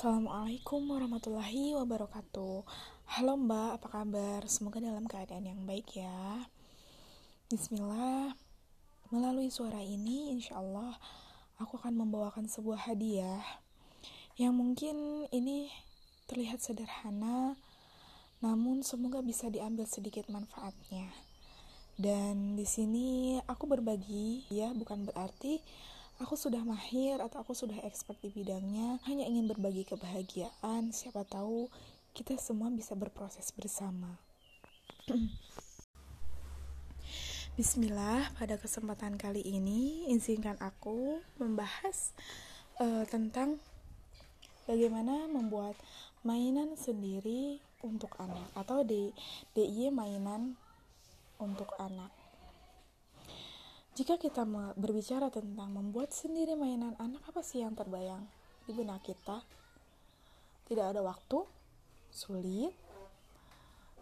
Assalamualaikum warahmatullahi wabarakatuh. Halo mbak, apa kabar? Semoga dalam keadaan yang baik ya. Bismillah. Melalui suara ini, insya Allah Aku akan membawakan sebuah hadiah Yang mungkin ini terlihat sederhana Namun semoga bisa diambil sedikit manfaatnya. Dan di sini aku berbagi ya bukan berarti aku sudah mahir atau aku sudah expert di bidangnya, hanya ingin berbagi kebahagiaan, siapa tahu kita semua bisa berproses bersama. Bismillah, pada kesempatan kali ini izinkan aku membahas uh, tentang bagaimana membuat mainan sendiri untuk anak atau di DIY mainan untuk anak. Jika kita berbicara tentang membuat sendiri mainan anak, apa sih yang terbayang di benak kita? Tidak ada waktu, sulit,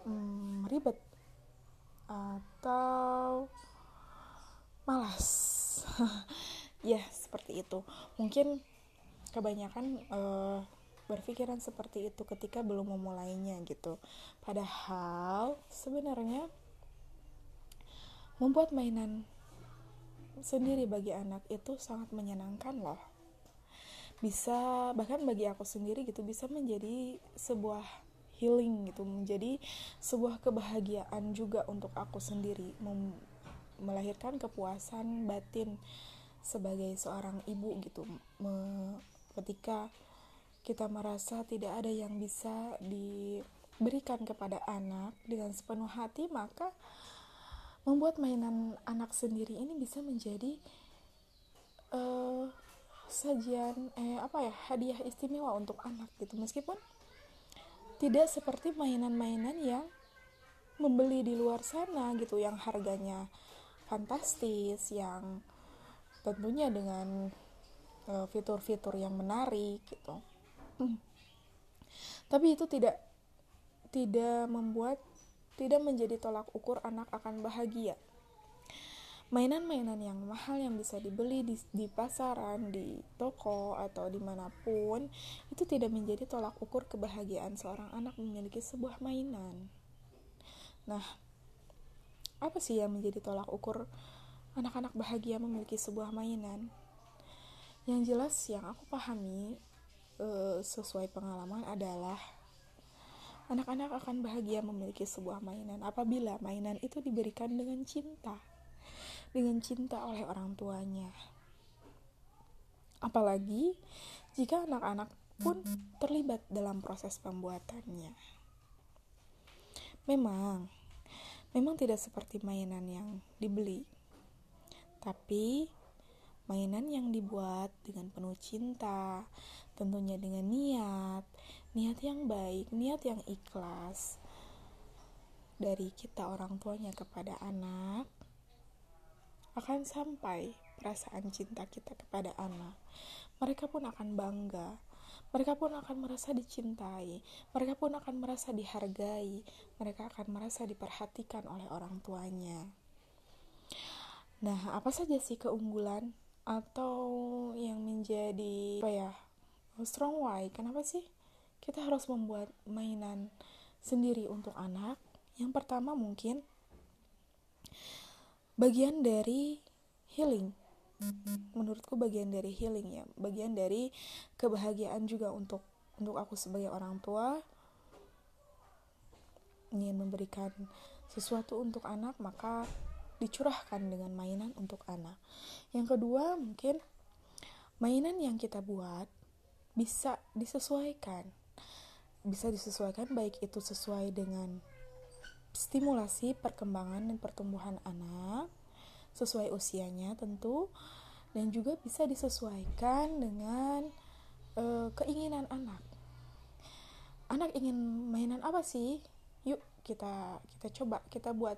hmm, ribet, atau malas. ya, seperti itu. Mungkin kebanyakan uh, berpikiran seperti itu ketika belum memulainya gitu. Padahal sebenarnya membuat mainan sendiri bagi anak itu sangat menyenangkan loh. Bisa bahkan bagi aku sendiri gitu bisa menjadi sebuah healing gitu menjadi sebuah kebahagiaan juga untuk aku sendiri. Melahirkan kepuasan batin sebagai seorang ibu gitu. Me ketika kita merasa tidak ada yang bisa diberikan kepada anak dengan sepenuh hati maka membuat mainan anak sendiri ini bisa menjadi uh, sajian eh apa ya hadiah istimewa untuk anak gitu meskipun tidak seperti mainan-mainan yang membeli di luar sana gitu yang harganya fantastis yang tentunya dengan eh, fitur-fitur uh, yang menarik gitu hmm. tapi itu tidak tidak membuat tidak menjadi tolak ukur anak akan bahagia. Mainan-mainan yang mahal yang bisa dibeli di, di pasaran, di toko, atau di mana pun, itu tidak menjadi tolak ukur kebahagiaan seorang anak memiliki sebuah mainan. Nah, apa sih yang menjadi tolak ukur anak-anak bahagia memiliki sebuah mainan? Yang jelas yang aku pahami uh, sesuai pengalaman adalah Anak-anak akan bahagia memiliki sebuah mainan apabila mainan itu diberikan dengan cinta, dengan cinta oleh orang tuanya. Apalagi jika anak-anak pun terlibat dalam proses pembuatannya. Memang, memang tidak seperti mainan yang dibeli, tapi mainan yang dibuat dengan penuh cinta, tentunya dengan niat, niat yang baik, niat yang ikhlas dari kita orang tuanya kepada anak akan sampai perasaan cinta kita kepada anak. Mereka pun akan bangga. Mereka pun akan merasa dicintai. Mereka pun akan merasa dihargai. Mereka akan merasa diperhatikan oleh orang tuanya. Nah, apa saja sih keunggulan atau yang menjadi apa ya strong why kenapa sih kita harus membuat mainan sendiri untuk anak yang pertama mungkin bagian dari healing menurutku bagian dari healing ya bagian dari kebahagiaan juga untuk untuk aku sebagai orang tua ingin memberikan sesuatu untuk anak maka dicurahkan dengan mainan untuk anak. Yang kedua, mungkin mainan yang kita buat bisa disesuaikan. Bisa disesuaikan baik itu sesuai dengan stimulasi perkembangan dan pertumbuhan anak sesuai usianya tentu dan juga bisa disesuaikan dengan e, keinginan anak. Anak ingin mainan apa sih? Yuk kita kita coba kita buat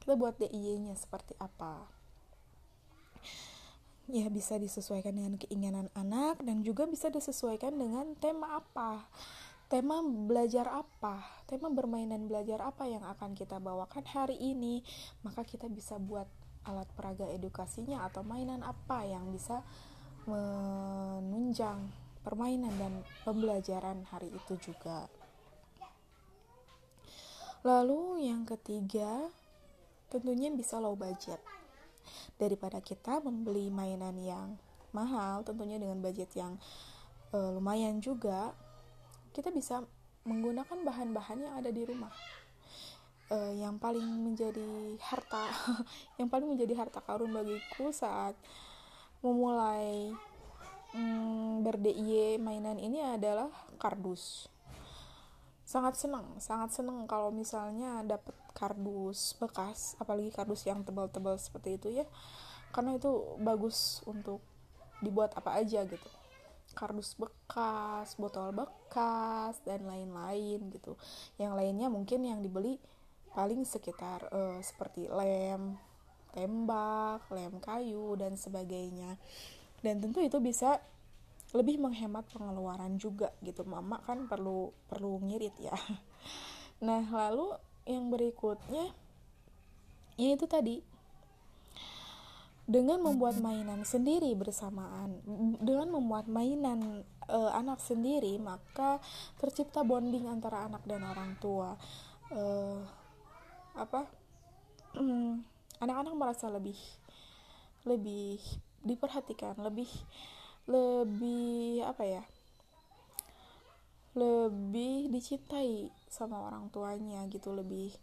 kita buat DIY-nya seperti apa ya bisa disesuaikan dengan keinginan anak dan juga bisa disesuaikan dengan tema apa tema belajar apa tema bermain dan belajar apa yang akan kita bawakan hari ini maka kita bisa buat alat peraga edukasinya atau mainan apa yang bisa menunjang permainan dan pembelajaran hari itu juga. Lalu yang ketiga, tentunya bisa low budget. Daripada kita membeli mainan yang mahal, tentunya dengan budget yang e, lumayan juga, kita bisa menggunakan bahan-bahan yang ada di rumah. E, yang paling menjadi harta, yang paling menjadi harta karun bagiku saat memulai mm, ber mainan ini adalah kardus. Sangat senang sangat senang kalau misalnya dapat kardus bekas apalagi kardus yang tebal-tebal seperti itu ya. Karena itu bagus untuk dibuat apa aja gitu kardus bekas botol bekas dan lain-lain gitu. Yang lainnya mungkin yang dibeli paling sekitar uh, seperti lem tembak lem kayu dan sebagainya. Dan tentu itu bisa lebih menghemat pengeluaran juga gitu. Mama kan perlu perlu ngirit ya. Nah lalu yang berikutnya ya itu tadi dengan membuat mainan sendiri bersamaan dengan membuat mainan e, anak sendiri maka tercipta bonding antara anak dan orang tua. E, apa? Anak-anak merasa lebih lebih diperhatikan lebih lebih apa ya? Lebih dicintai sama orang tuanya gitu lebih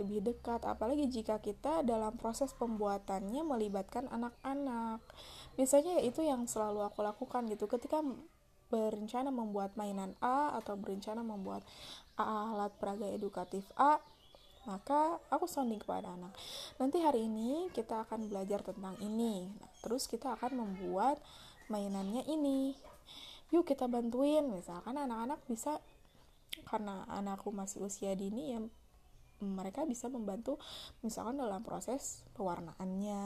lebih dekat. Apalagi jika kita dalam proses pembuatannya melibatkan anak-anak. Biasanya itu yang selalu aku lakukan gitu. Ketika berencana membuat mainan A atau berencana membuat alat peraga edukatif A maka aku sounding kepada anak. Nanti hari ini kita akan belajar tentang ini. Nah, terus kita akan membuat mainannya ini. Yuk kita bantuin. Misalkan anak-anak bisa karena anakku masih usia dini ya mereka bisa membantu misalkan dalam proses pewarnaannya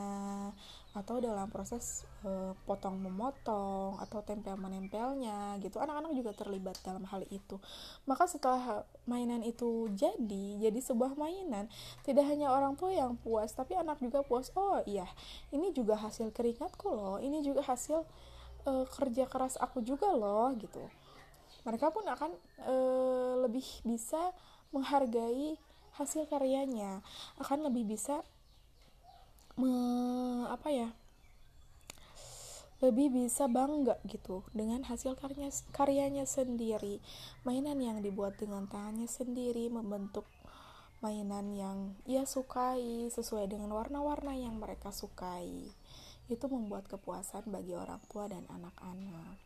atau dalam proses e, potong memotong atau tempel menempelnya gitu. Anak-anak juga terlibat dalam hal itu. Maka setelah mainan itu jadi jadi sebuah mainan tidak hanya orang tua yang puas tapi anak juga puas oh iya ini juga hasil keringatku loh ini juga hasil e, kerja keras aku juga loh gitu. Mereka pun akan e, lebih bisa menghargai hasil karyanya akan lebih bisa me, apa ya lebih bisa bangga gitu dengan hasil karyanya, karyanya sendiri. Mainan yang dibuat dengan tangannya sendiri membentuk mainan yang ia sukai sesuai dengan warna-warna yang mereka sukai. Itu membuat kepuasan bagi orang tua dan anak-anak.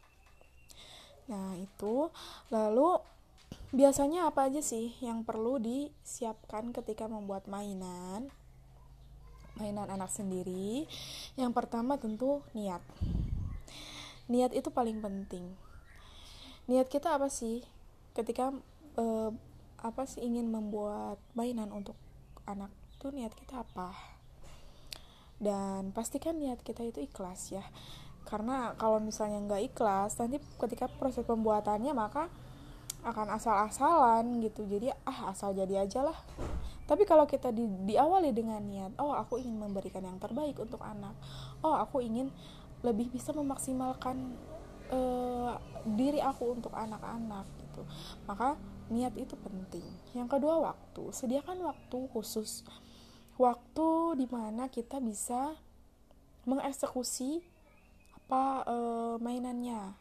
Nah itu. Lalu biasanya apa aja sih yang perlu disiapkan ketika membuat mainan? Mainan anak sendiri. Yang pertama tentu niat. Niat itu paling penting. Niat kita apa sih ketika eh, apa sih ingin membuat mainan untuk anak? Itu niat kita apa? Dan pastikan niat kita itu ikhlas ya. Karena kalau misalnya nggak ikhlas nanti ketika proses pembuatannya maka akan asal-asalan gitu. Jadi ah asal jadi aja lah. Tapi kalau kita di, diawali dengan niat oh aku ingin memberikan yang terbaik untuk anak. Oh aku ingin lebih bisa memaksimalkan uh, diri aku untuk anak-anak gitu. Maka niat itu penting. Yang kedua waktu. Sediakan waktu khusus. Waktu di mana kita bisa mengeksekusi apa uh, mainannya.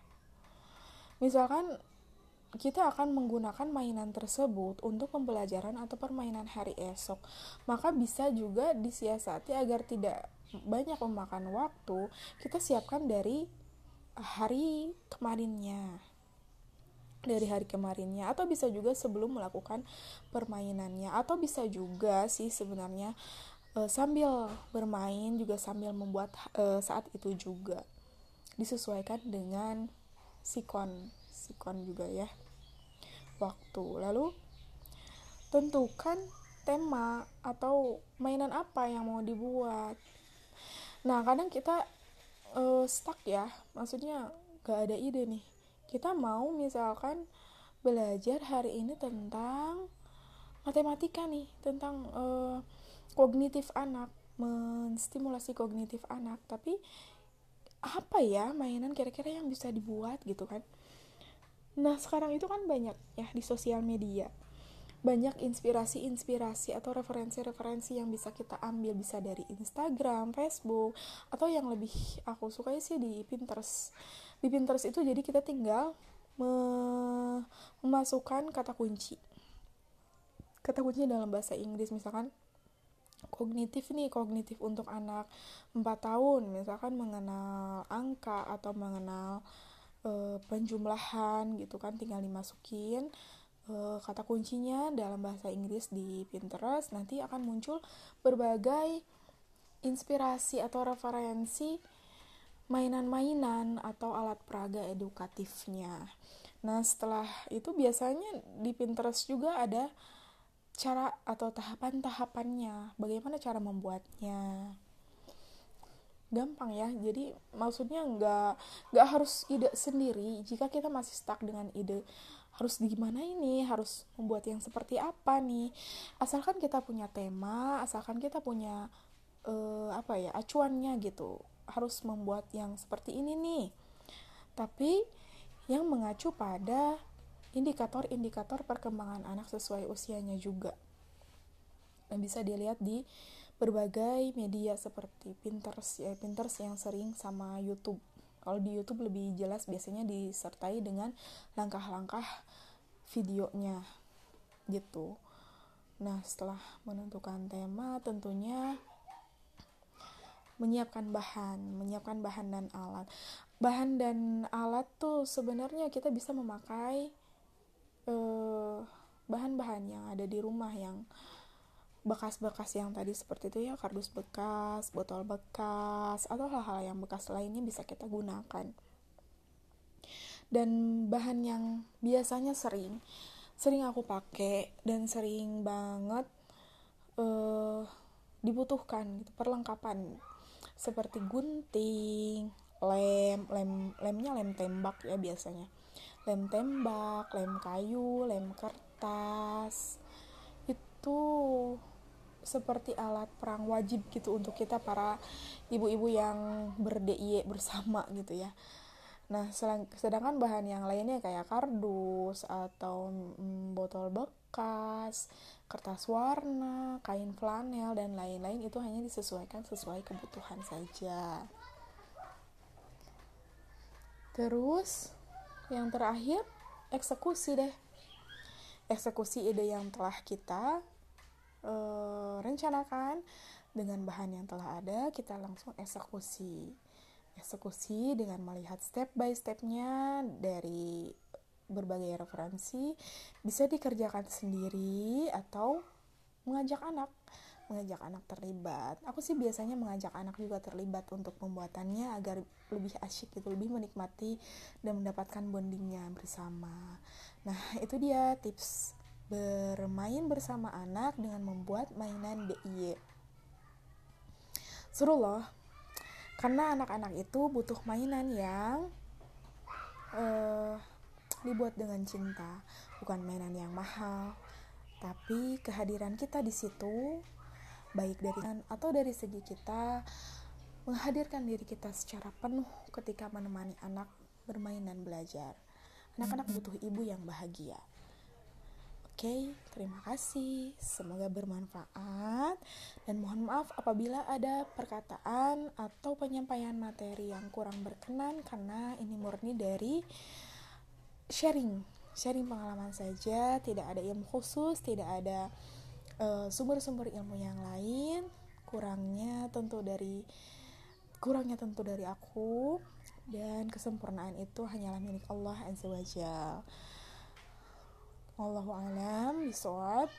Misalkan kita akan menggunakan mainan tersebut untuk pembelajaran atau permainan hari esok. Maka bisa juga disiasati agar tidak banyak memakan waktu, kita siapkan dari hari kemarinnya. Dari hari kemarinnya atau bisa juga sebelum melakukan permainannya atau bisa juga sih sebenarnya e, sambil bermain juga sambil membuat e, saat itu juga disesuaikan dengan sikon sikon juga ya waktu. Lalu tentukan tema atau mainan apa yang mau dibuat. Nah kadang kita uh, stuck ya. Maksudnya gak ada ide nih. Kita mau misalkan belajar hari ini tentang matematika nih tentang uh, kognitif anak menstimulasi kognitif anak. Tapi apa ya mainan kira-kira yang bisa dibuat gitu kan nah sekarang itu kan banyak ya di sosial media banyak inspirasi-inspirasi atau referensi-referensi yang bisa kita ambil bisa dari Instagram, Facebook atau yang lebih aku suka sih di Pinterest. Di Pinterest itu jadi kita tinggal memasukkan kata kunci. Kata kuncinya dalam bahasa Inggris misalkan kognitif nih, kognitif untuk anak 4 tahun misalkan mengenal angka atau mengenal e, penjumlahan gitu kan tinggal dimasukin uh, kata kuncinya dalam bahasa Inggris di Pinterest nanti akan muncul berbagai inspirasi atau referensi mainan-mainan atau alat peraga edukatifnya. Nah, setelah itu biasanya di Pinterest juga ada cara atau tahapan-tahapannya, bagaimana cara membuatnya. Gampang ya, jadi maksudnya nggak nggak harus ide sendiri. Jika kita masih stuck dengan ide harus gimana ini? Harus membuat yang seperti apa nih? Asalkan kita punya tema asalkan kita punya uh, apa ya acuannya gitu. Harus membuat yang seperti ini nih. Tapi yang mengacu pada indikator-indikator perkembangan anak sesuai usianya juga. Dan bisa dilihat di berbagai media seperti Pinterest ya Pinterest yang sering sama YouTube kalau di YouTube lebih jelas biasanya disertai dengan langkah-langkah videonya gitu. Nah, setelah menentukan tema tentunya menyiapkan bahan, menyiapkan bahan dan alat. Bahan dan alat tuh sebenarnya kita bisa memakai eh, bahan-bahan yang ada di rumah yang bekas-bekas yang tadi seperti itu ya kardus bekas, botol bekas atau hal-hal yang bekas lainnya bisa kita gunakan. Dan bahan yang biasanya sering sering aku pakai dan sering banget uh, dibutuhkan gitu perlengkapan seperti gunting, lem, lem lemnya lem tembak ya biasanya. Lem tembak, lem kayu, lem kertas. Itu seperti alat perang wajib gitu untuk kita para ibu-ibu yang ber bersama gitu ya. Nah, sedangkan bahan yang lainnya kayak kardus atau mm, botol bekas, kertas warna, kain flanel dan lain-lain itu hanya disesuaikan sesuai kebutuhan saja. Terus yang terakhir eksekusi deh. Eksekusi ide yang telah kita uh, rencanakan. Dengan bahan yang telah ada kita langsung eksekusi. Eksekusi dengan melihat step by stepnya dari berbagai referensi. Bisa dikerjakan sendiri atau mengajak anak. Mengajak anak terlibat. Aku sih biasanya mengajak anak juga terlibat untuk pembuatannya agar lebih asyik gitu lebih menikmati dan mendapatkan bondingnya bersama. Nah itu dia tips bermain bersama anak dengan membuat mainan DIY. Seru loh, karena anak-anak itu butuh mainan yang uh, dibuat dengan cinta, bukan mainan yang mahal. Tapi kehadiran kita di situ, baik dari atau dari segi kita, menghadirkan diri kita secara penuh ketika menemani anak bermain dan belajar. Anak-anak butuh ibu yang bahagia. Oke, terima kasih. Semoga bermanfaat dan mohon maaf apabila ada perkataan atau penyampaian materi yang kurang berkenan karena ini murni dari sharing, sharing pengalaman saja, tidak ada ilmu khusus, tidak ada eh, sumber-sumber uh, ilmu yang lain. Kurangnya tentu dari kurangnya tentu dari aku dan kesempurnaan itu hanyalah milik Allah Azza wa Jalla. Wallahu alam bisawab.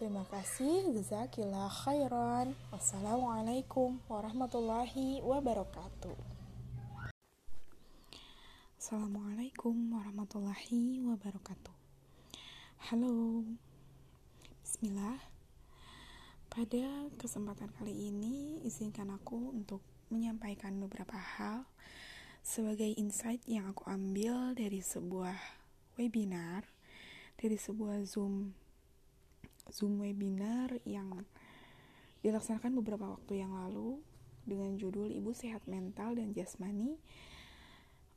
Terima kasih. Jazakillah khairan. Wassalamualaikum warahmatullahi wabarakatuh. Assalamualaikum warahmatullahi wabarakatuh. Halo. Bismillah. Pada kesempatan kali ini, izinkan aku untuk menyampaikan beberapa hal sebagai insight yang aku ambil dari sebuah webinar dari sebuah Zoom Zoom webinar yang dilaksanakan beberapa waktu yang lalu dengan judul Ibu Sehat Mental dan Jasmani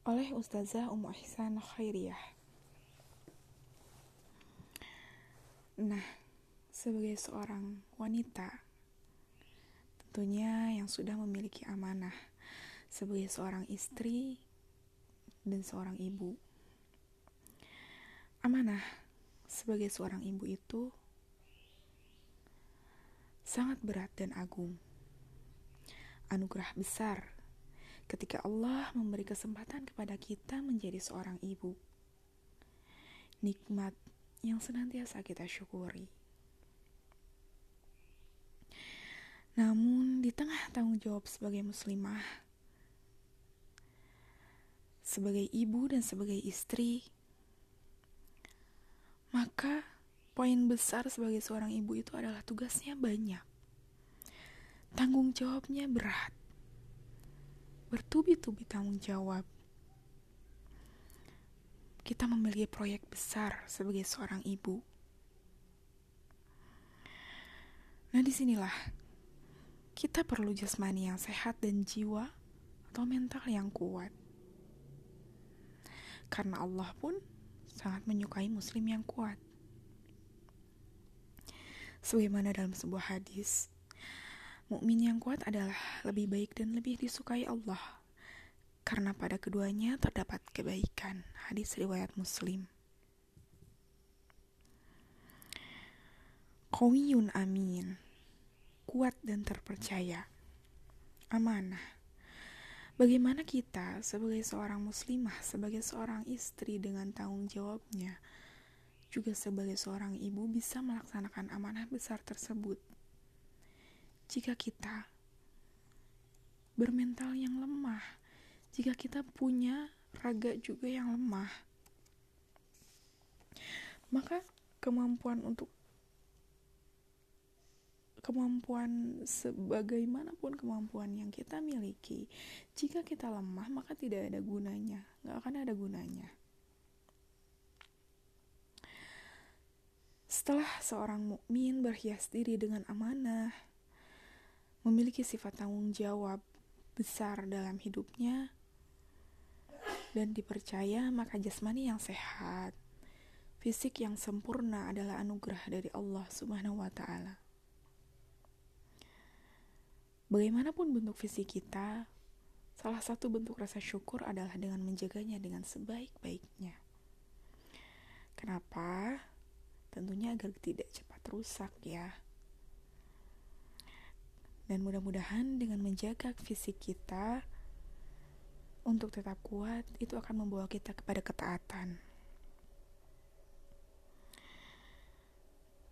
oleh Ustazah Umu Ihsan Khairiyah. Nah, sebagai seorang wanita, tentunya yang sudah memiliki amanah sebagai seorang istri dan seorang ibu. Amanah sebagai seorang ibu itu sangat berat dan agung. Anugerah besar ketika Allah memberi kesempatan kepada kita menjadi seorang ibu. Nikmat yang senantiasa kita syukuri. Namun, di tengah tanggung jawab sebagai muslimah, sebagai ibu dan sebagai istri, maka poin besar sebagai seorang ibu itu adalah tugasnya banyak. Tanggung jawabnya berat bertubi-tubi tanggung jawab. Kita memiliki proyek besar sebagai seorang ibu. Nah, di sinilah kita perlu jasmani yang sehat dan jiwa atau mental yang kuat. Karena Allah pun sangat menyukai muslim yang kuat. Sebagaimana dalam sebuah hadis, Mukmin yang kuat adalah lebih baik dan lebih disukai Allah, karena pada keduanya terdapat kebaikan. Hadis riwayat Muslim. Qawiyun amin, kuat dan terpercaya, amanah. Bagaimana kita sebagai seorang muslimah, sebagai seorang istri dengan tanggung jawabnya, juga sebagai seorang ibu bisa melaksanakan amanah besar tersebut? Jika kita bermental yang lemah, jika kita punya raga juga yang lemah, maka kemampuan untuk kemampuan sebagaimanapun kemampuan yang kita miliki, jika kita lemah maka tidak ada gunanya, nggak akan ada gunanya. Setelah seorang mukmin berhias diri dengan amanah, memiliki sifat tanggung jawab besar dalam hidupnya dan dipercaya maka jasmani yang sehat fisik yang sempurna adalah anugerah dari Allah Subhanahu wa taala. Bagaimanapun bentuk fisik kita, salah satu bentuk rasa syukur adalah dengan menjaganya dengan sebaik-baiknya. Kenapa? Tentunya agar tidak cepat rusak ya. Dan mudah-mudahan dengan menjaga fisik kita untuk tetap kuat, itu akan membawa kita kepada ketaatan.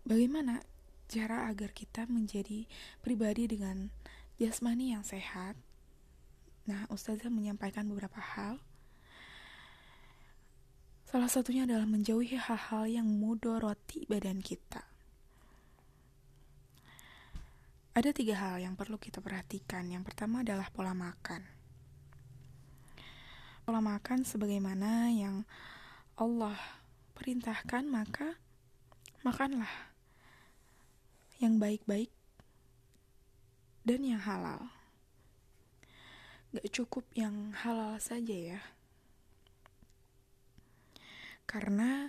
Bagaimana cara agar kita menjadi pribadi dengan jasmani yang sehat? Nah, Ustazah menyampaikan beberapa hal. Salah satunya adalah menjauhi hal-hal yang mudoroti badan kita. Ada tiga hal yang perlu kita perhatikan. Yang pertama adalah pola makan. Pola makan sebagaimana yang Allah perintahkan, maka makanlah yang baik-baik dan yang halal. Gak cukup yang halal saja ya. Karena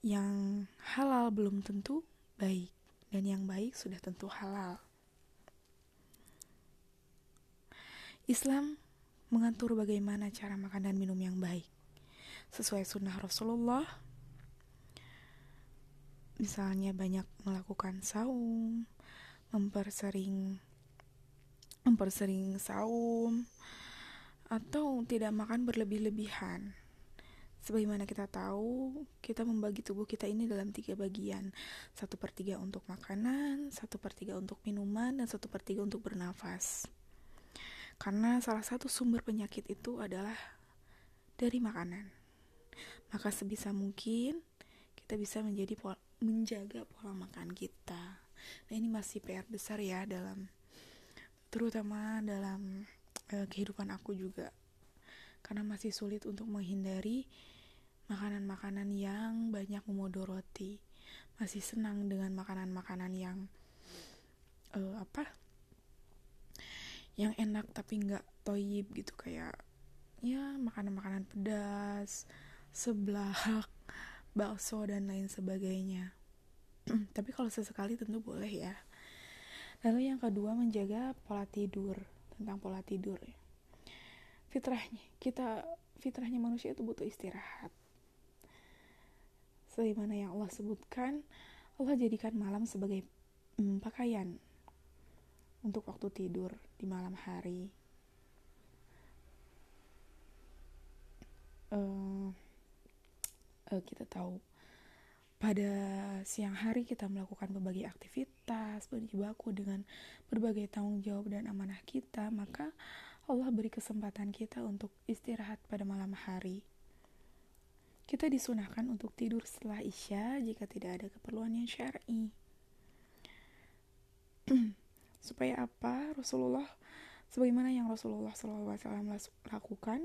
yang halal belum tentu baik dan yang baik sudah tentu halal. Islam mengatur bagaimana cara makan dan minum yang baik sesuai sunnah Rasulullah. Misalnya banyak melakukan saum, mempersering mempersering saum atau tidak makan berlebih-lebihan. Sebagaimana kita tahu, kita membagi tubuh kita ini dalam tiga bagian. Satu per tiga untuk makanan, satu per tiga untuk minuman, dan satu per tiga untuk bernafas. Karena salah satu sumber penyakit itu adalah dari makanan. Maka sebisa mungkin kita bisa menjadi pola, menjaga pola makan kita. Nah ini masih PR besar ya dalam terutama dalam uh, kehidupan aku juga. Karena masih sulit untuk menghindari makanan-makanan yang banyak memodoroti masih senang dengan makanan-makanan yang uh, apa yang enak tapi nggak toyib gitu. Kayak ya makanan-makanan pedas seblak bakso dan lain sebagainya tapi kalau sesekali tentu boleh ya. Lalu yang kedua menjaga pola tidur tentang pola tidur ya. Fitrahnya kita fitrahnya manusia itu butuh istirahat. Sebagaimana yang Allah sebutkan Allah jadikan malam sebagai hmm, pakaian untuk waktu tidur di malam hari. Uh, uh, kita tahu pada siang hari kita melakukan berbagai aktivitas berjibaku dengan berbagai tanggung jawab dan amanah kita maka Allah beri kesempatan kita untuk istirahat pada malam hari. Kita disunahkan untuk tidur setelah isya jika tidak ada keperluan yang syar'i. Supaya apa? Rasulullah sebagaimana yang Rasulullah SAW lakukan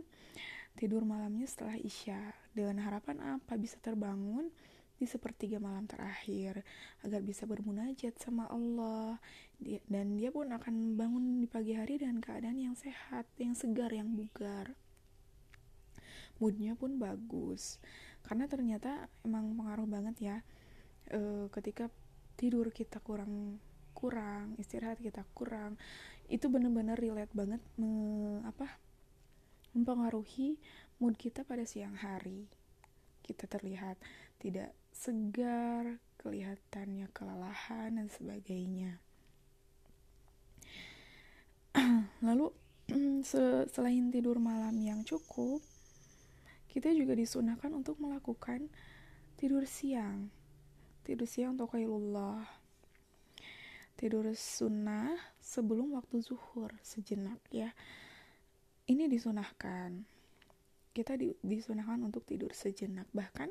tidur malamnya setelah Isya. Dengan harapan apa? Bisa terbangun di sepertiga malam terakhir agar bisa bermunajat sama Allah dan dia pun akan bangun di pagi hari dengan keadaan yang sehat, yang segar, yang bugar. Moodnya pun bagus karena ternyata emang pengaruh banget ya e, ketika tidur kita kurang kurang istirahat kita kurang itu bener-bener relate banget me, apa mempengaruhi mood kita pada siang hari. Kita terlihat tidak segar, kelihatannya kelelahan dan sebagainya. Lalu selain tidur malam yang cukup, kita juga disunahkan untuk melakukan tidur siang. Tidur siang untuk kailullah. Tidur sunnah sebelum waktu zuhur sejenak ya ini disunahkan kita di, disunahkan untuk tidur sejenak bahkan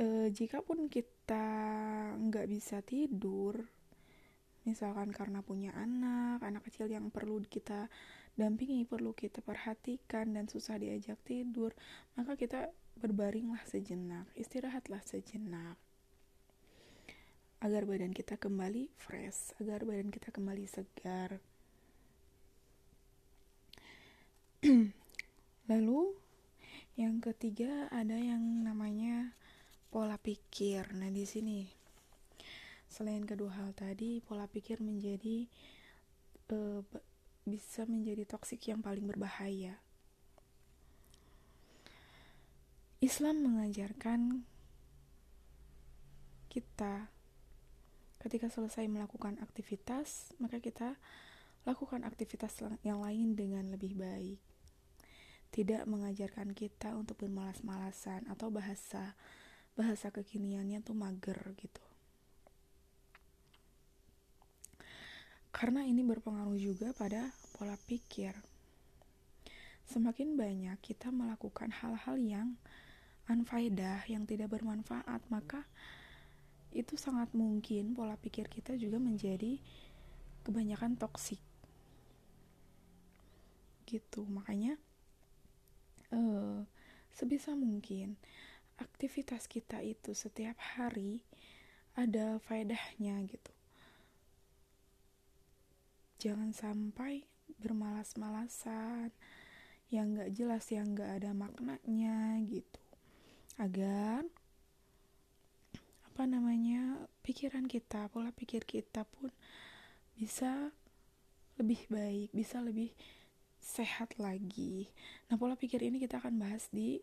e, jika pun kita nggak bisa tidur misalkan karena punya anak anak kecil yang perlu kita dampingi perlu kita perhatikan dan susah diajak tidur maka kita berbaringlah sejenak istirahatlah sejenak. Agar badan kita kembali fresh agar badan kita kembali segar. Lalu yang ketiga ada yang namanya pola pikir. Nah, di sini selain kedua hal tadi, pola pikir menjadi uh, bisa menjadi toksik yang paling berbahaya. Islam mengajarkan kita ketika selesai melakukan aktivitas, maka kita lakukan aktivitas yang lain dengan lebih baik tidak mengajarkan kita untuk bermalas-malasan atau bahasa bahasa kekiniannya tuh mager gitu. Karena ini berpengaruh juga pada pola pikir. Semakin banyak kita melakukan hal-hal yang unfaedah, yang tidak bermanfaat, maka itu sangat mungkin pola pikir kita juga menjadi kebanyakan toksik. Gitu, makanya uh, sebisa mungkin aktivitas kita itu setiap hari ada faedahnya gitu jangan sampai bermalas-malasan yang gak jelas yang gak ada maknanya gitu agar apa namanya pikiran kita pola pikir kita pun bisa lebih baik bisa lebih sehat lagi. Nah, pola pikir ini kita akan bahas di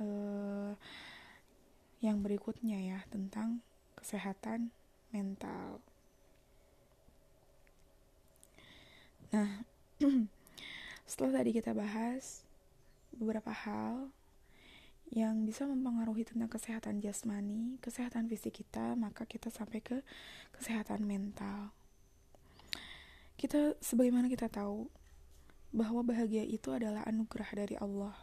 uh, yang berikutnya ya tentang kesehatan mental. Nah, setelah tadi kita bahas beberapa hal yang bisa mempengaruhi tentang kesehatan jasmani, kesehatan fisik kita, maka kita sampai ke kesehatan mental. Kita sebagaimana kita tahu, bahwa bahagia itu adalah anugerah dari Allah.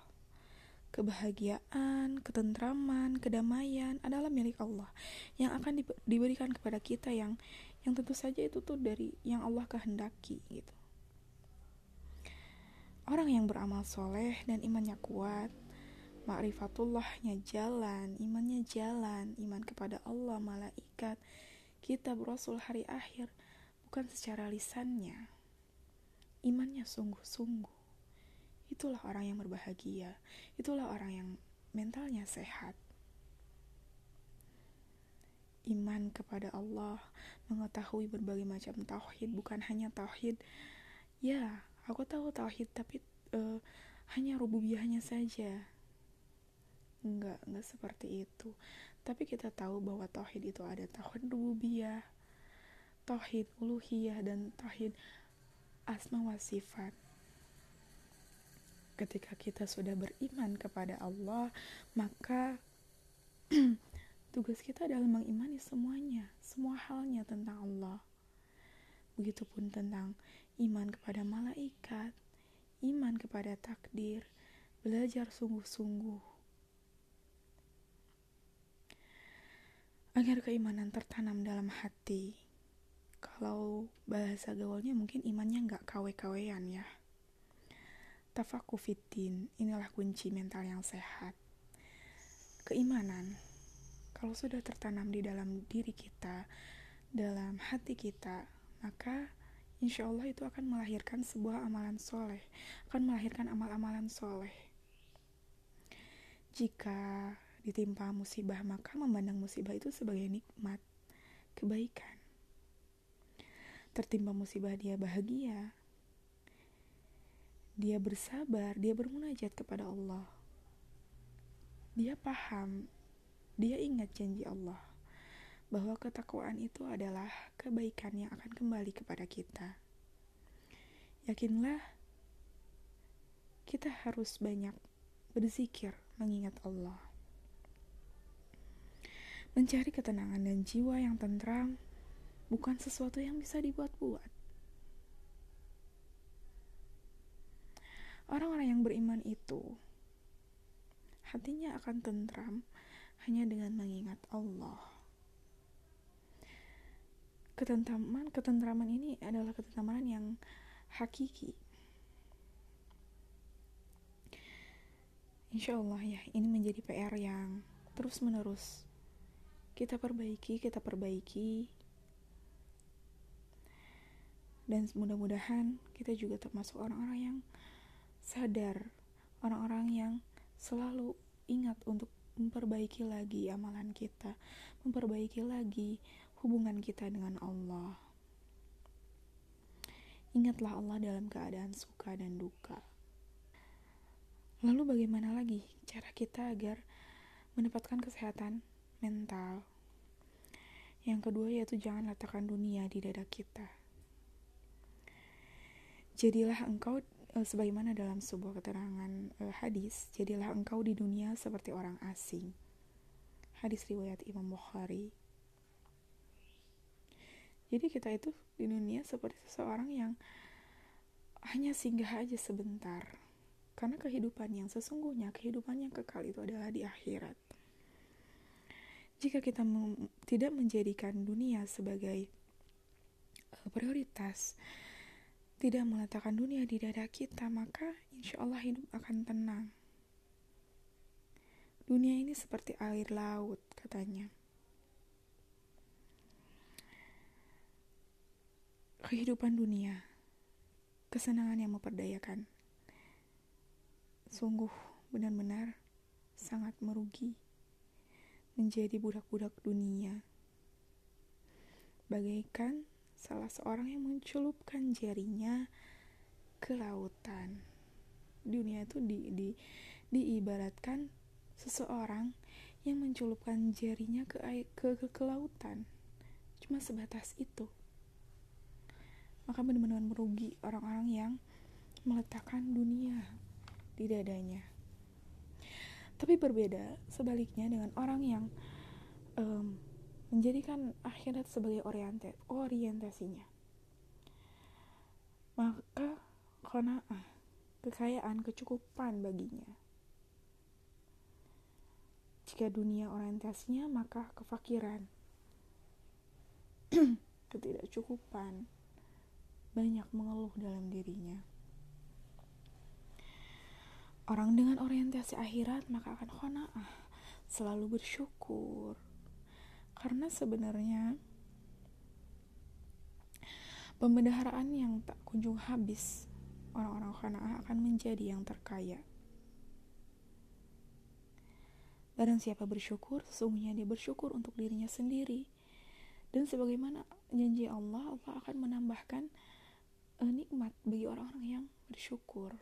Kebahagiaan, ketentraman, kedamaian adalah milik Allah yang akan diberikan kepada kita yang yang tentu saja itu tuh dari yang Allah kehendaki gitu. Orang yang beramal soleh dan imannya kuat, makrifatullahnya jalan, imannya jalan, iman kepada Allah, malaikat, kita Rasul hari akhir, bukan secara lisannya, imannya sungguh-sungguh. Itulah orang yang berbahagia, itulah orang yang mentalnya sehat. Iman kepada Allah, mengetahui berbagai macam tauhid, bukan hanya tauhid. Ya, aku tahu tauhid, tapi uh, hanya rububiyahnya saja. Enggak, enggak seperti itu. Tapi kita tahu bahwa tauhid itu ada tauhid rububiyah, tauhid uluhiyah dan tauhid asma wa sifat. Ketika kita sudah beriman kepada Allah, maka tugas kita adalah mengimani semuanya, semua halnya tentang Allah. Begitupun tentang iman kepada malaikat, iman kepada takdir, belajar sungguh-sungguh. Agar keimanan tertanam dalam hati, kalau bahasa gaulnya mungkin imannya nggak kawe-kawean ya tafaku fitin inilah kunci mental yang sehat. Keimanan. Kalau sudah tertanam di dalam diri kita dalam hati kita maka insya Allah itu akan melahirkan sebuah amalan soleh akan melahirkan amal-amalan soleh. Jika ditimpa musibah maka memandang musibah itu sebagai nikmat kebaikan. Tertimpa musibah dia bahagia dia bersabar dia bermunajat kepada Allah. Dia paham dia ingat janji Allah bahwa ketakwaan itu adalah kebaikan yang akan kembali kepada kita. Yakinlah kita harus banyak berzikir mengingat Allah. Mencari ketenangan dan jiwa yang tentram bukan sesuatu yang bisa dibuat-buat. Orang-orang yang beriman itu hatinya akan tentram hanya dengan mengingat Allah. Ketentraman, ketentraman ini adalah ketentraman yang hakiki. Insya Allah ya, ini menjadi PR yang terus menerus kita perbaiki, kita perbaiki dan mudah-mudahan kita juga termasuk orang-orang yang sadar orang-orang yang selalu ingat untuk memperbaiki lagi amalan kita memperbaiki lagi hubungan kita dengan Allah. Ingatlah Allah dalam keadaan suka dan duka. Lalu bagaimana lagi cara kita agar mendapatkan kesehatan mental? Yang kedua yaitu jangan letakkan dunia di dada kita. Jadilah engkau sebagaimana dalam sebuah keterangan e, hadis, jadilah engkau di dunia seperti orang asing. Hadis riwayat Imam Bukhari. Jadi kita itu di dunia seperti seseorang yang hanya singgah aja sebentar. Karena kehidupan yang sesungguhnya, kehidupan yang kekal itu adalah di akhirat. Jika kita tidak menjadikan dunia sebagai uh, prioritas, tidak meletakkan dunia di dada kita, maka insya Allah hidup akan tenang. Dunia ini seperti air laut, katanya. Kehidupan dunia, kesenangan yang memperdayakan, sungguh benar-benar sangat merugi menjadi budak-budak dunia. Bagaikan salah seorang yang mencelupkan jarinya ke lautan. Dunia itu di, di, diibaratkan seseorang yang mencelupkan jarinya ke, ke, ke, ke lautan. Cuma sebatas itu. Maka benar-benar merugi orang-orang yang meletakkan dunia di dadanya. Tapi berbeda sebaliknya dengan orang yang um, menjadikan akhirat sebagai orientas orientasinya. Maka kona'ah kekayaan kecukupan baginya. Jika dunia orientasinya maka kefakiran ketidakcukupan banyak mengeluh dalam dirinya. Orang dengan orientasi akhirat maka akan kona'ah selalu bersyukur karena sebenarnya pembendaharaan yang tak kunjung habis orang-orang Qanaah akan menjadi yang terkaya. Barang siapa bersyukur, sesungguhnya dia bersyukur untuk dirinya sendiri. Dan sebagaimana janji Allah, Allah akan menambahkan uh, nikmat bagi orang-orang yang bersyukur.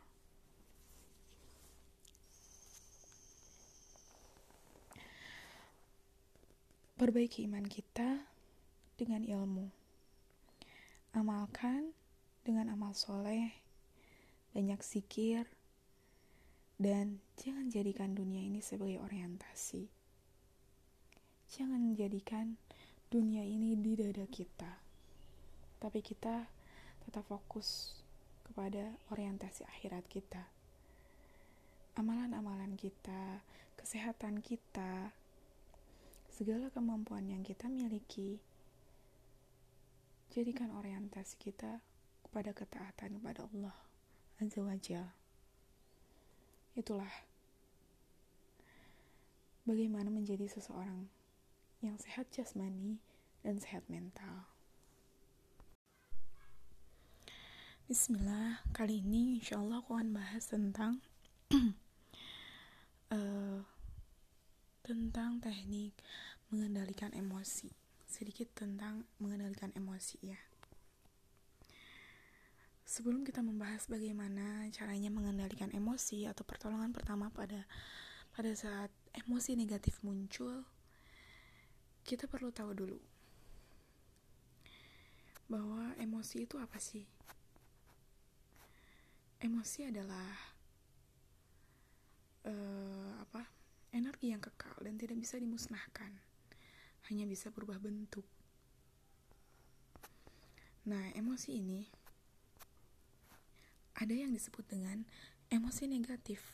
Perbaiki iman kita dengan ilmu. Amalkan dengan amal soleh, banyak sikir, dan jangan jadikan dunia ini sebagai orientasi. Jangan jadikan dunia ini di dada kita. Tapi kita tetap fokus kepada orientasi akhirat kita. Amalan-amalan kita, kesehatan kita, segala kemampuan yang kita miliki, jadikan orientasi kita kepada ketaatan kepada Allah Azza wa Jalla itulah bagaimana menjadi seseorang yang sehat jasmani dan sehat mental. Bismillah, kali ini insya Allah aku akan bahas tentang uh, tentang teknik mengendalikan emosi. Sedikit tentang mengendalikan emosi ya. Sebelum kita membahas bagaimana caranya mengendalikan emosi atau pertolongan pertama pada pada saat emosi negatif muncul, kita perlu tahu dulu bahwa emosi itu apa sih? Emosi adalah uh, apa? Energi yang kekal dan tidak bisa dimusnahkan, hanya bisa berubah bentuk. Nah, emosi ini ada yang disebut dengan emosi negatif.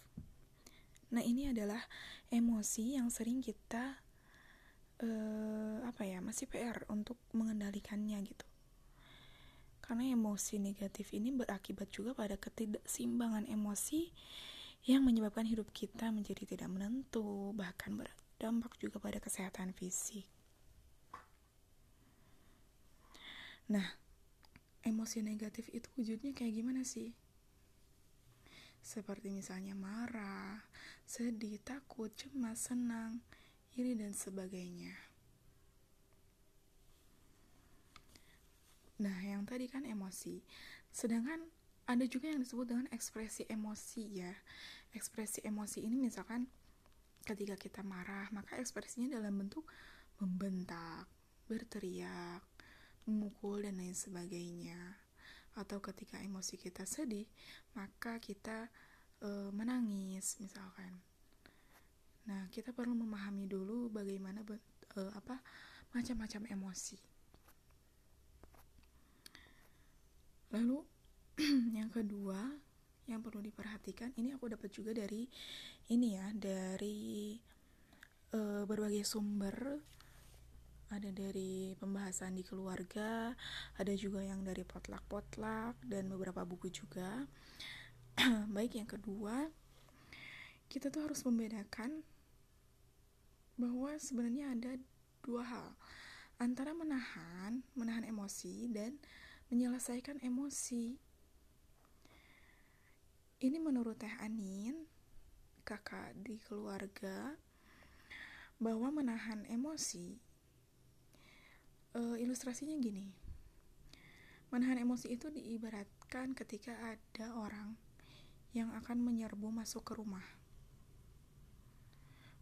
Nah, ini adalah emosi yang sering kita uh, apa ya, masih PR untuk mengendalikannya gitu. Karena emosi negatif ini berakibat juga pada ketidakseimbangan emosi yang menyebabkan hidup kita menjadi tidak menentu, bahkan berdampak juga pada kesehatan fisik. Nah, emosi negatif itu wujudnya kayak gimana sih? seperti misalnya marah, sedih, takut, cemas, senang, iri, dan sebagainya. Nah, yang tadi kan emosi, sedangkan ada juga yang disebut dengan ekspresi emosi ya. Ekspresi emosi ini misalkan ketika kita marah, maka ekspresinya dalam bentuk membentak, berteriak, memukul, dan lain sebagainya. Atau ketika emosi kita sedih maka kita e, menangis misalkan. Nah kita perlu memahami dulu bagaimana e, apa macam-macam emosi. Lalu yang kedua yang perlu diperhatikan ini aku dapat juga dari ini ya dari e, berbagai sumber ada dari pembahasan di keluarga, ada juga yang dari potluck-potluck dan beberapa buku juga. Baik yang kedua, kita tuh harus membedakan bahwa sebenarnya ada dua hal antara menahan, menahan emosi dan menyelesaikan emosi. Ini menurut Teh Anin, kakak di keluarga, bahwa menahan emosi uh, ilustrasinya gini. Menahan emosi itu diibaratkan ketika ada orang yang akan menyerbu masuk ke rumah.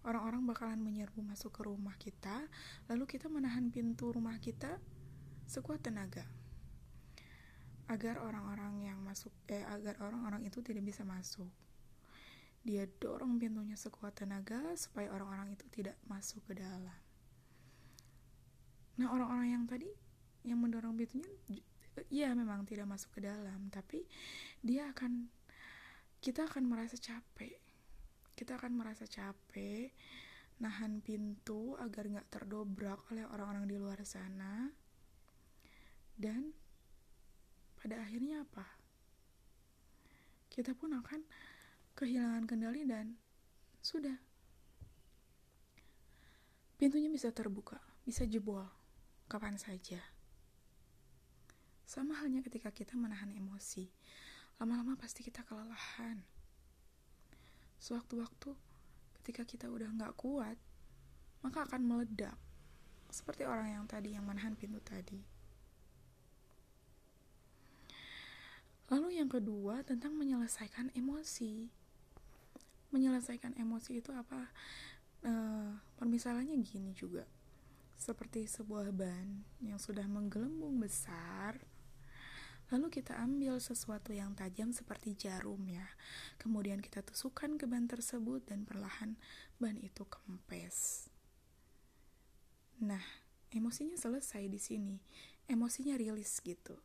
Orang-orang bakalan menyerbu masuk ke rumah kita lalu kita menahan pintu rumah kita sekuat tenaga agar orang-orang yang masuk eh agar orang-orang itu tidak bisa masuk. Dia dorong pintunya sekuat tenaga supaya orang-orang itu tidak masuk ke dalam. Nah orang-orang yang tadi yang mendorong pintunya ya memang tidak masuk ke dalam tapi dia akan kita akan merasa capek. Kita akan merasa capek nahan pintu agar nggak terdobrak oleh orang-orang di luar sana. Dan pada akhirnya apa kita pun akan kehilangan kendali dan sudah pintunya bisa terbuka bisa jebol kapan saja. Sama halnya ketika kita menahan emosi. lama-lama pasti kita kelelahan sewaktu-waktu ketika kita udah nggak kuat maka akan meledak seperti orang yang tadi yang menahan pintu tadi lalu yang kedua tentang menyelesaikan emosi menyelesaikan emosi itu apa e, permisalannya gini juga seperti sebuah ban yang sudah menggelembung besar Lalu kita ambil sesuatu yang tajam seperti jarum ya. Kemudian kita tusukkan ke ban tersebut dan perlahan ban itu kempes. Nah, emosinya selesai di sini. Emosinya rilis gitu.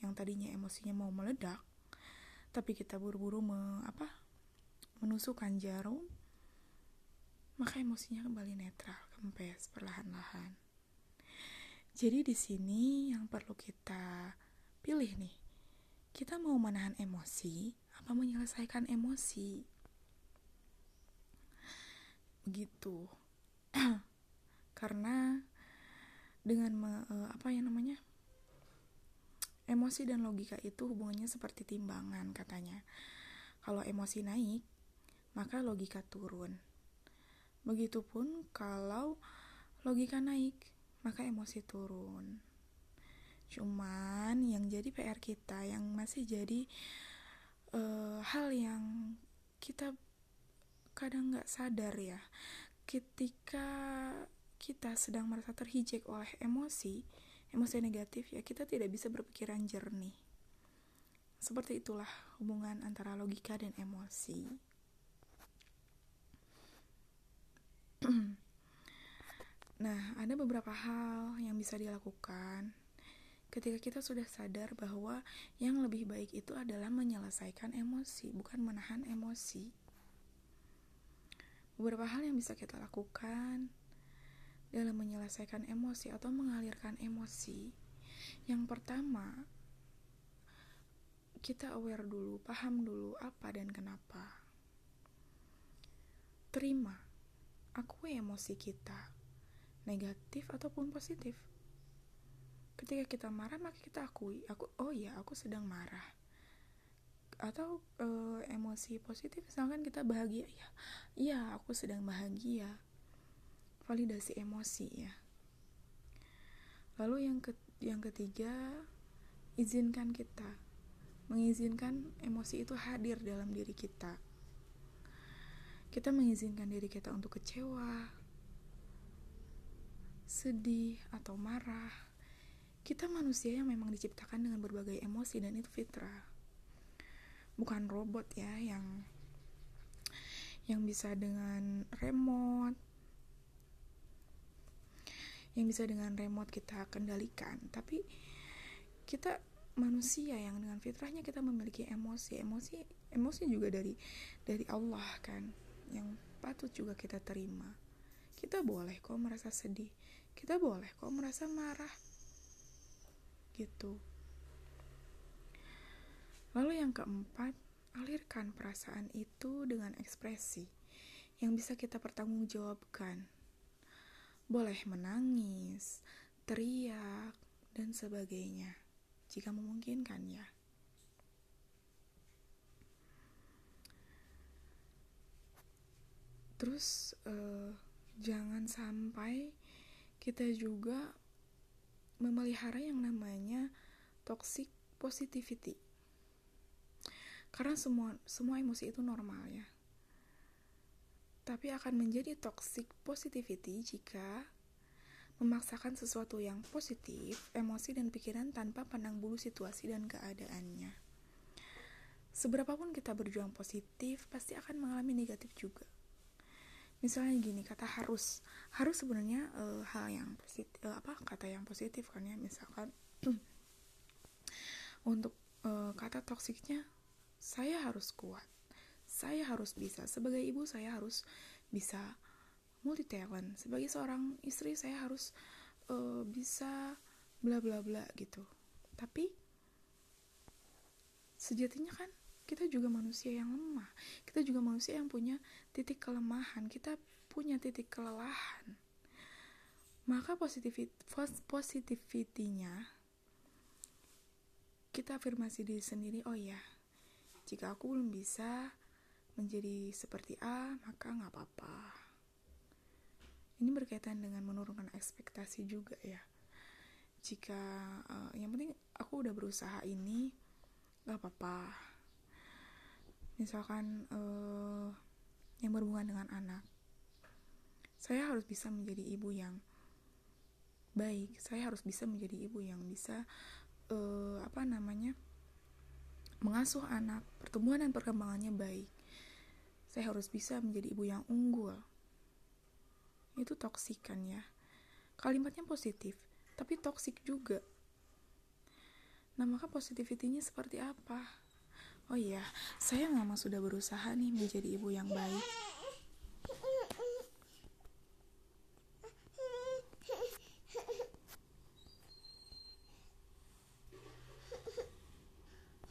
Yang tadinya emosinya mau meledak, tapi kita buru-buru me, apa? menusukkan jarum, maka emosinya kembali netral, kempes perlahan-lahan. Jadi di sini yang perlu kita Pilih nih, kita mau menahan emosi apa menyelesaikan emosi? Begitu. Karena dengan me, uh, apa ya namanya? Emosi dan logika itu hubungannya seperti timbangan katanya. Kalau emosi naik, maka logika turun. Begitupun kalau logika naik, maka emosi turun. Cuman yang jadi PR kita yang masih jadi uh, hal yang kita kadang nggak sadar ya, ketika kita sedang merasa terhijek oleh emosi, emosi negatif ya kita tidak bisa berpikiran jernih. Seperti itulah hubungan antara logika dan emosi. nah, ada beberapa hal yang bisa dilakukan ketika kita sudah sadar bahwa yang lebih baik itu adalah menyelesaikan emosi, bukan menahan emosi. Beberapa hal yang bisa kita lakukan dalam menyelesaikan emosi atau mengalirkan emosi. Yang pertama, kita aware dulu, paham dulu apa dan kenapa. Terima, akui emosi kita, negatif ataupun positif ketika kita marah maka kita akui aku oh ya aku sedang marah atau uh, emosi positif misalkan kita bahagia ya iya aku sedang bahagia validasi emosi ya. Lalu yang ke yang ketiga izinkan kita. Mengizinkan emosi itu hadir dalam diri kita. Kita mengizinkan diri kita untuk kecewa sedih atau marah. Kita manusia yang memang diciptakan dengan berbagai emosi dan itu fitrah. Bukan robot ya yang yang bisa dengan remote yang bisa dengan remote kita kendalikan. Tapi kita manusia yang dengan fitrahnya kita memiliki emosi. Emosi emosi juga dari dari Allah kan yang patut juga kita terima. Kita boleh kok merasa sedih. Kita boleh kok merasa marah. Gitu. Lalu yang keempat, alirkan perasaan itu dengan ekspresi yang bisa kita pertanggungjawabkan. Boleh menangis, teriak, dan sebagainya jika memungkinkan ya. Terus uh, jangan sampai kita juga memelihara yang namanya toxic positivity. Karena semua semua emosi itu normal ya. Tapi akan menjadi toxic positivity jika memaksakan sesuatu yang positif, emosi dan pikiran tanpa pandang bulu situasi dan keadaannya. Seberapapun kita berjuang positif, pasti akan mengalami negatif juga. Misalnya gini kata harus. Harus sebenarnya uh, hal yang positif uh, apa kata yang positif kan ya. Misalkan untuk uh, kata toksiknya saya harus kuat saya harus bisa sebagai ibu saya harus bisa multi talent sebagai seorang istri saya harus uh, bisa bla bla bla gitu. Tapi sejatinya kan kita juga manusia yang lemah kita juga manusia yang punya titik kelemahan kita punya titik kelelahan. Maka positivity positivity kita afirmasi diri sendiri oh ya jika aku belum bisa menjadi seperti A maka nggak apa-apa. Ini berkaitan dengan menurunkan ekspektasi juga ya. Jika uh, yang penting aku udah berusaha ini nggak apa-apa. Misalkan uh, yang berhubungan dengan anak saya harus bisa menjadi ibu yang baik. Saya harus bisa menjadi ibu yang bisa uh, apa namanya mengasuh anak, pertumbuhan dan perkembangannya baik. Saya harus bisa menjadi ibu yang unggul. Itu toksik kan ya. Kalimatnya positif, tapi toksik juga. Nah, maka positivity-nya seperti apa? Oh iya, saya mama sudah berusaha nih menjadi ibu yang baik.